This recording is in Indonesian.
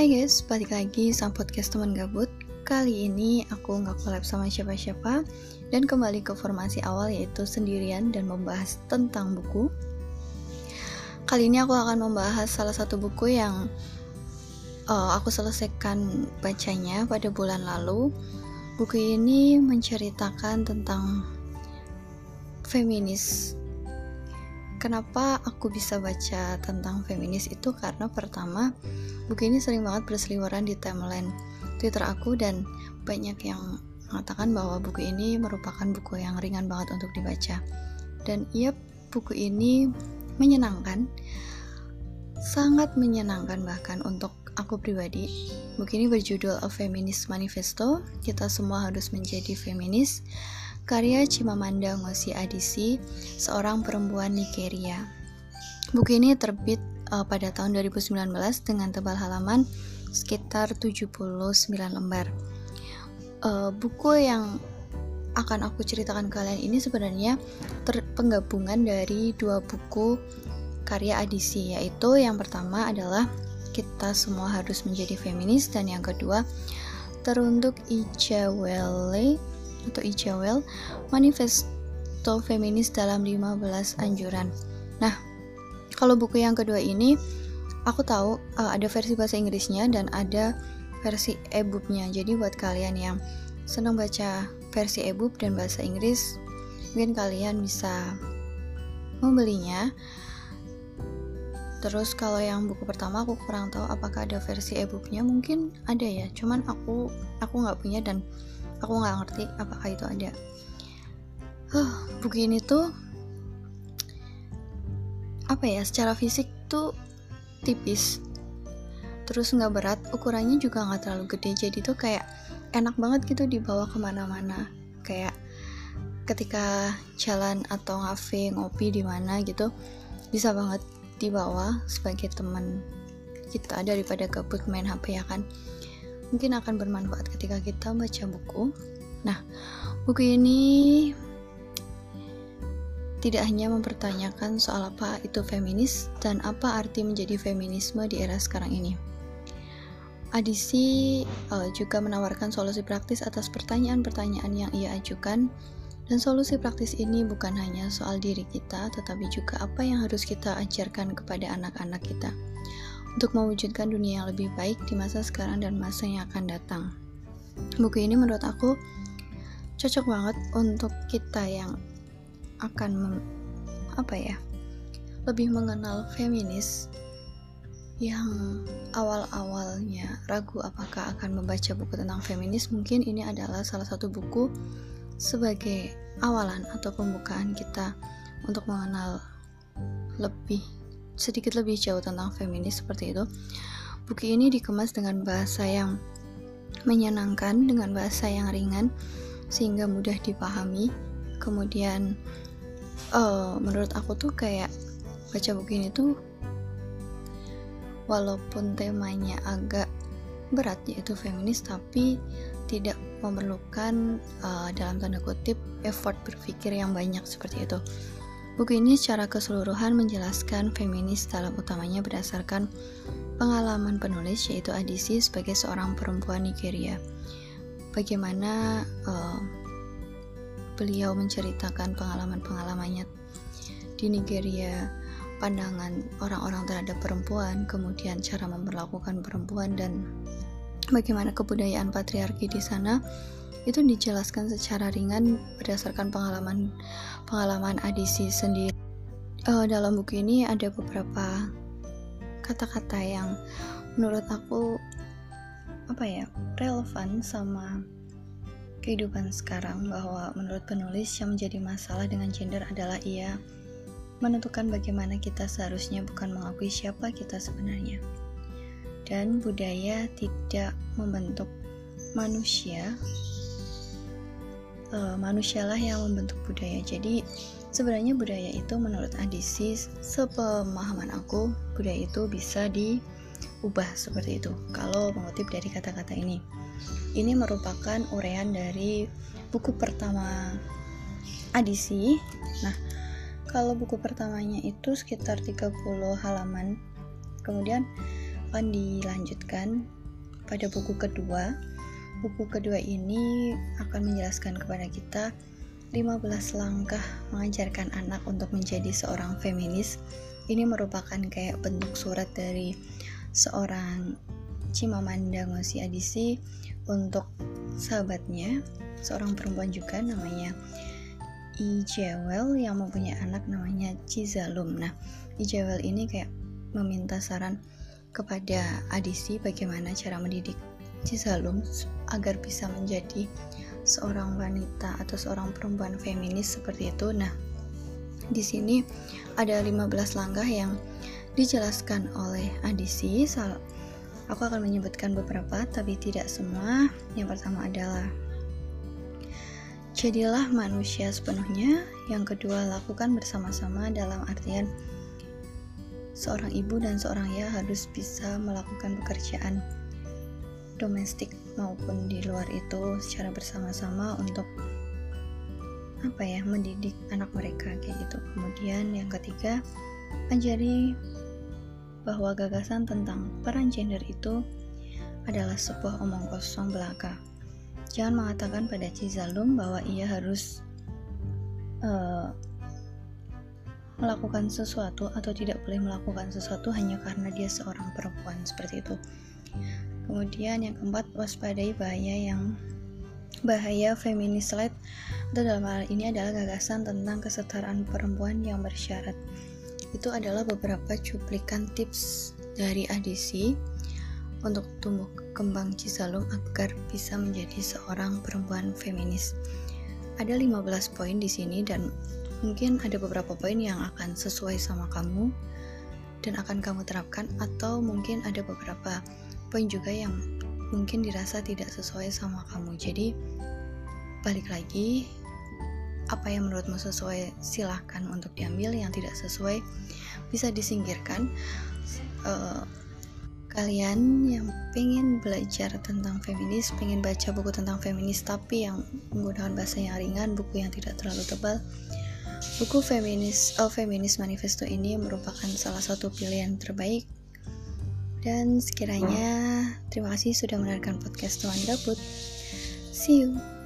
Hai guys, balik lagi sama podcast teman gabut. Kali ini aku nggak collab sama siapa-siapa Dan kembali ke formasi awal yaitu sendirian dan membahas tentang buku. Kali ini aku akan membahas salah satu buku yang uh, aku selesaikan bacanya pada bulan lalu. Buku ini menceritakan tentang feminis Kenapa aku bisa baca tentang feminis itu karena pertama buku ini sering banget berseliweran di timeline Twitter aku dan banyak yang mengatakan bahwa buku ini merupakan buku yang ringan banget untuk dibaca. Dan iya buku ini menyenangkan, sangat menyenangkan bahkan untuk aku pribadi. Buku ini berjudul A Feminist Manifesto. Kita semua harus menjadi feminis karya Chimamanda Ngozi Adichie, seorang perempuan Nigeria. Buku ini terbit uh, pada tahun 2019 dengan tebal halaman sekitar 79 lembar. Uh, buku yang akan aku ceritakan kalian ini sebenarnya penggabungan dari dua buku karya Adichie, yaitu yang pertama adalah kita semua harus menjadi feminis dan yang kedua teruntuk Ijawele atau Ijawel Manifesto Feminis dalam 15 Anjuran. Nah, kalau buku yang kedua ini aku tahu uh, ada versi bahasa Inggrisnya dan ada versi e-booknya. Jadi buat kalian yang senang baca versi e-book dan bahasa Inggris, mungkin kalian bisa membelinya. Terus kalau yang buku pertama aku kurang tahu apakah ada versi e-booknya, mungkin ada ya. Cuman aku aku nggak punya dan aku nggak ngerti apakah itu ada. Huh, buku tuh apa ya secara fisik tuh tipis. Terus nggak berat ukurannya juga nggak terlalu gede. Jadi tuh kayak enak banget gitu dibawa ke mana-mana. Kayak ketika jalan atau ngafe ngopi di mana gitu bisa banget dibawa sebagai teman kita daripada gabut main HP ya kan mungkin akan bermanfaat ketika kita baca buku. Nah, buku ini tidak hanya mempertanyakan soal apa itu feminis dan apa arti menjadi feminisme di era sekarang ini. Adisi uh, juga menawarkan solusi praktis atas pertanyaan-pertanyaan yang ia ajukan dan solusi praktis ini bukan hanya soal diri kita tetapi juga apa yang harus kita ajarkan kepada anak-anak kita untuk mewujudkan dunia yang lebih baik di masa sekarang dan masa yang akan datang. Buku ini menurut aku cocok banget untuk kita yang akan mem, apa ya lebih mengenal feminis yang awal-awalnya ragu apakah akan membaca buku tentang feminis mungkin ini adalah salah satu buku sebagai awalan atau pembukaan kita untuk mengenal lebih sedikit lebih jauh tentang feminis seperti itu. Buku ini dikemas dengan bahasa yang menyenangkan, dengan bahasa yang ringan, sehingga mudah dipahami. Kemudian, uh, menurut aku tuh kayak baca buku ini tuh, walaupun temanya agak berat yaitu feminis, tapi tidak memerlukan uh, dalam tanda kutip effort berpikir yang banyak seperti itu. Buku ini secara keseluruhan menjelaskan feminis dalam utamanya berdasarkan pengalaman penulis yaitu Adisi sebagai seorang perempuan Nigeria. Bagaimana uh, beliau menceritakan pengalaman-pengalamannya di Nigeria, pandangan orang-orang terhadap perempuan, kemudian cara memperlakukan perempuan dan bagaimana kebudayaan patriarki di sana itu dijelaskan secara ringan berdasarkan pengalaman pengalaman Adisi sendiri. Uh, dalam buku ini ada beberapa kata-kata yang menurut aku apa ya relevan sama kehidupan sekarang bahwa menurut penulis yang menjadi masalah dengan gender adalah ia menentukan bagaimana kita seharusnya bukan mengakui siapa kita sebenarnya dan budaya tidak membentuk manusia uh, manusialah yang membentuk budaya. Jadi sebenarnya budaya itu menurut Adisi sepemahaman aku budaya itu bisa diubah seperti itu. Kalau mengutip dari kata-kata ini. Ini merupakan urean dari buku pertama Adisi. Nah, kalau buku pertamanya itu sekitar 30 halaman. Kemudian akan dilanjutkan pada buku kedua. Buku kedua ini akan menjelaskan kepada kita 15 langkah mengajarkan anak untuk menjadi seorang feminis. Ini merupakan kayak bentuk surat dari seorang Cimamanda Ngozi Adichie untuk sahabatnya, seorang perempuan juga namanya Ijewel yang mempunyai anak namanya Cizalum. Nah, Ijewel ini kayak meminta saran kepada Adisi bagaimana cara mendidik Cizalum agar bisa menjadi seorang wanita atau seorang perempuan feminis seperti itu. Nah, di sini ada 15 langkah yang dijelaskan oleh Adisi. Aku akan menyebutkan beberapa, tapi tidak semua. Yang pertama adalah jadilah manusia sepenuhnya. Yang kedua, lakukan bersama-sama dalam artian seorang ibu dan seorang ayah harus bisa melakukan pekerjaan domestik maupun di luar itu secara bersama-sama untuk apa ya mendidik anak mereka kayak gitu. Kemudian yang ketiga ajari bahwa gagasan tentang peran gender itu adalah sebuah omong kosong belaka. Jangan mengatakan pada Cizalum bahwa ia harus uh, melakukan sesuatu atau tidak boleh melakukan sesuatu hanya karena dia seorang perempuan seperti itu Kemudian yang keempat, waspadai bahaya yang bahaya feminis light atau dalam hal ini adalah gagasan tentang kesetaraan perempuan yang bersyarat. Itu adalah beberapa cuplikan tips dari ADC untuk tumbuh kembang Cisalum agar bisa menjadi seorang perempuan feminis. Ada 15 poin di sini dan mungkin ada beberapa poin yang akan sesuai sama kamu dan akan kamu terapkan atau mungkin ada beberapa poin juga yang mungkin dirasa tidak sesuai sama kamu. Jadi balik lagi apa yang menurutmu sesuai silahkan untuk diambil. Yang tidak sesuai bisa disingkirkan. Uh, kalian yang pengen belajar tentang feminis pengen baca buku tentang feminis tapi yang menggunakan bahasa yang ringan buku yang tidak terlalu tebal buku feminis oh, feminis manifesto ini merupakan salah satu pilihan terbaik dan sekiranya terima kasih sudah mendengarkan podcast Tuan Gabut. See you.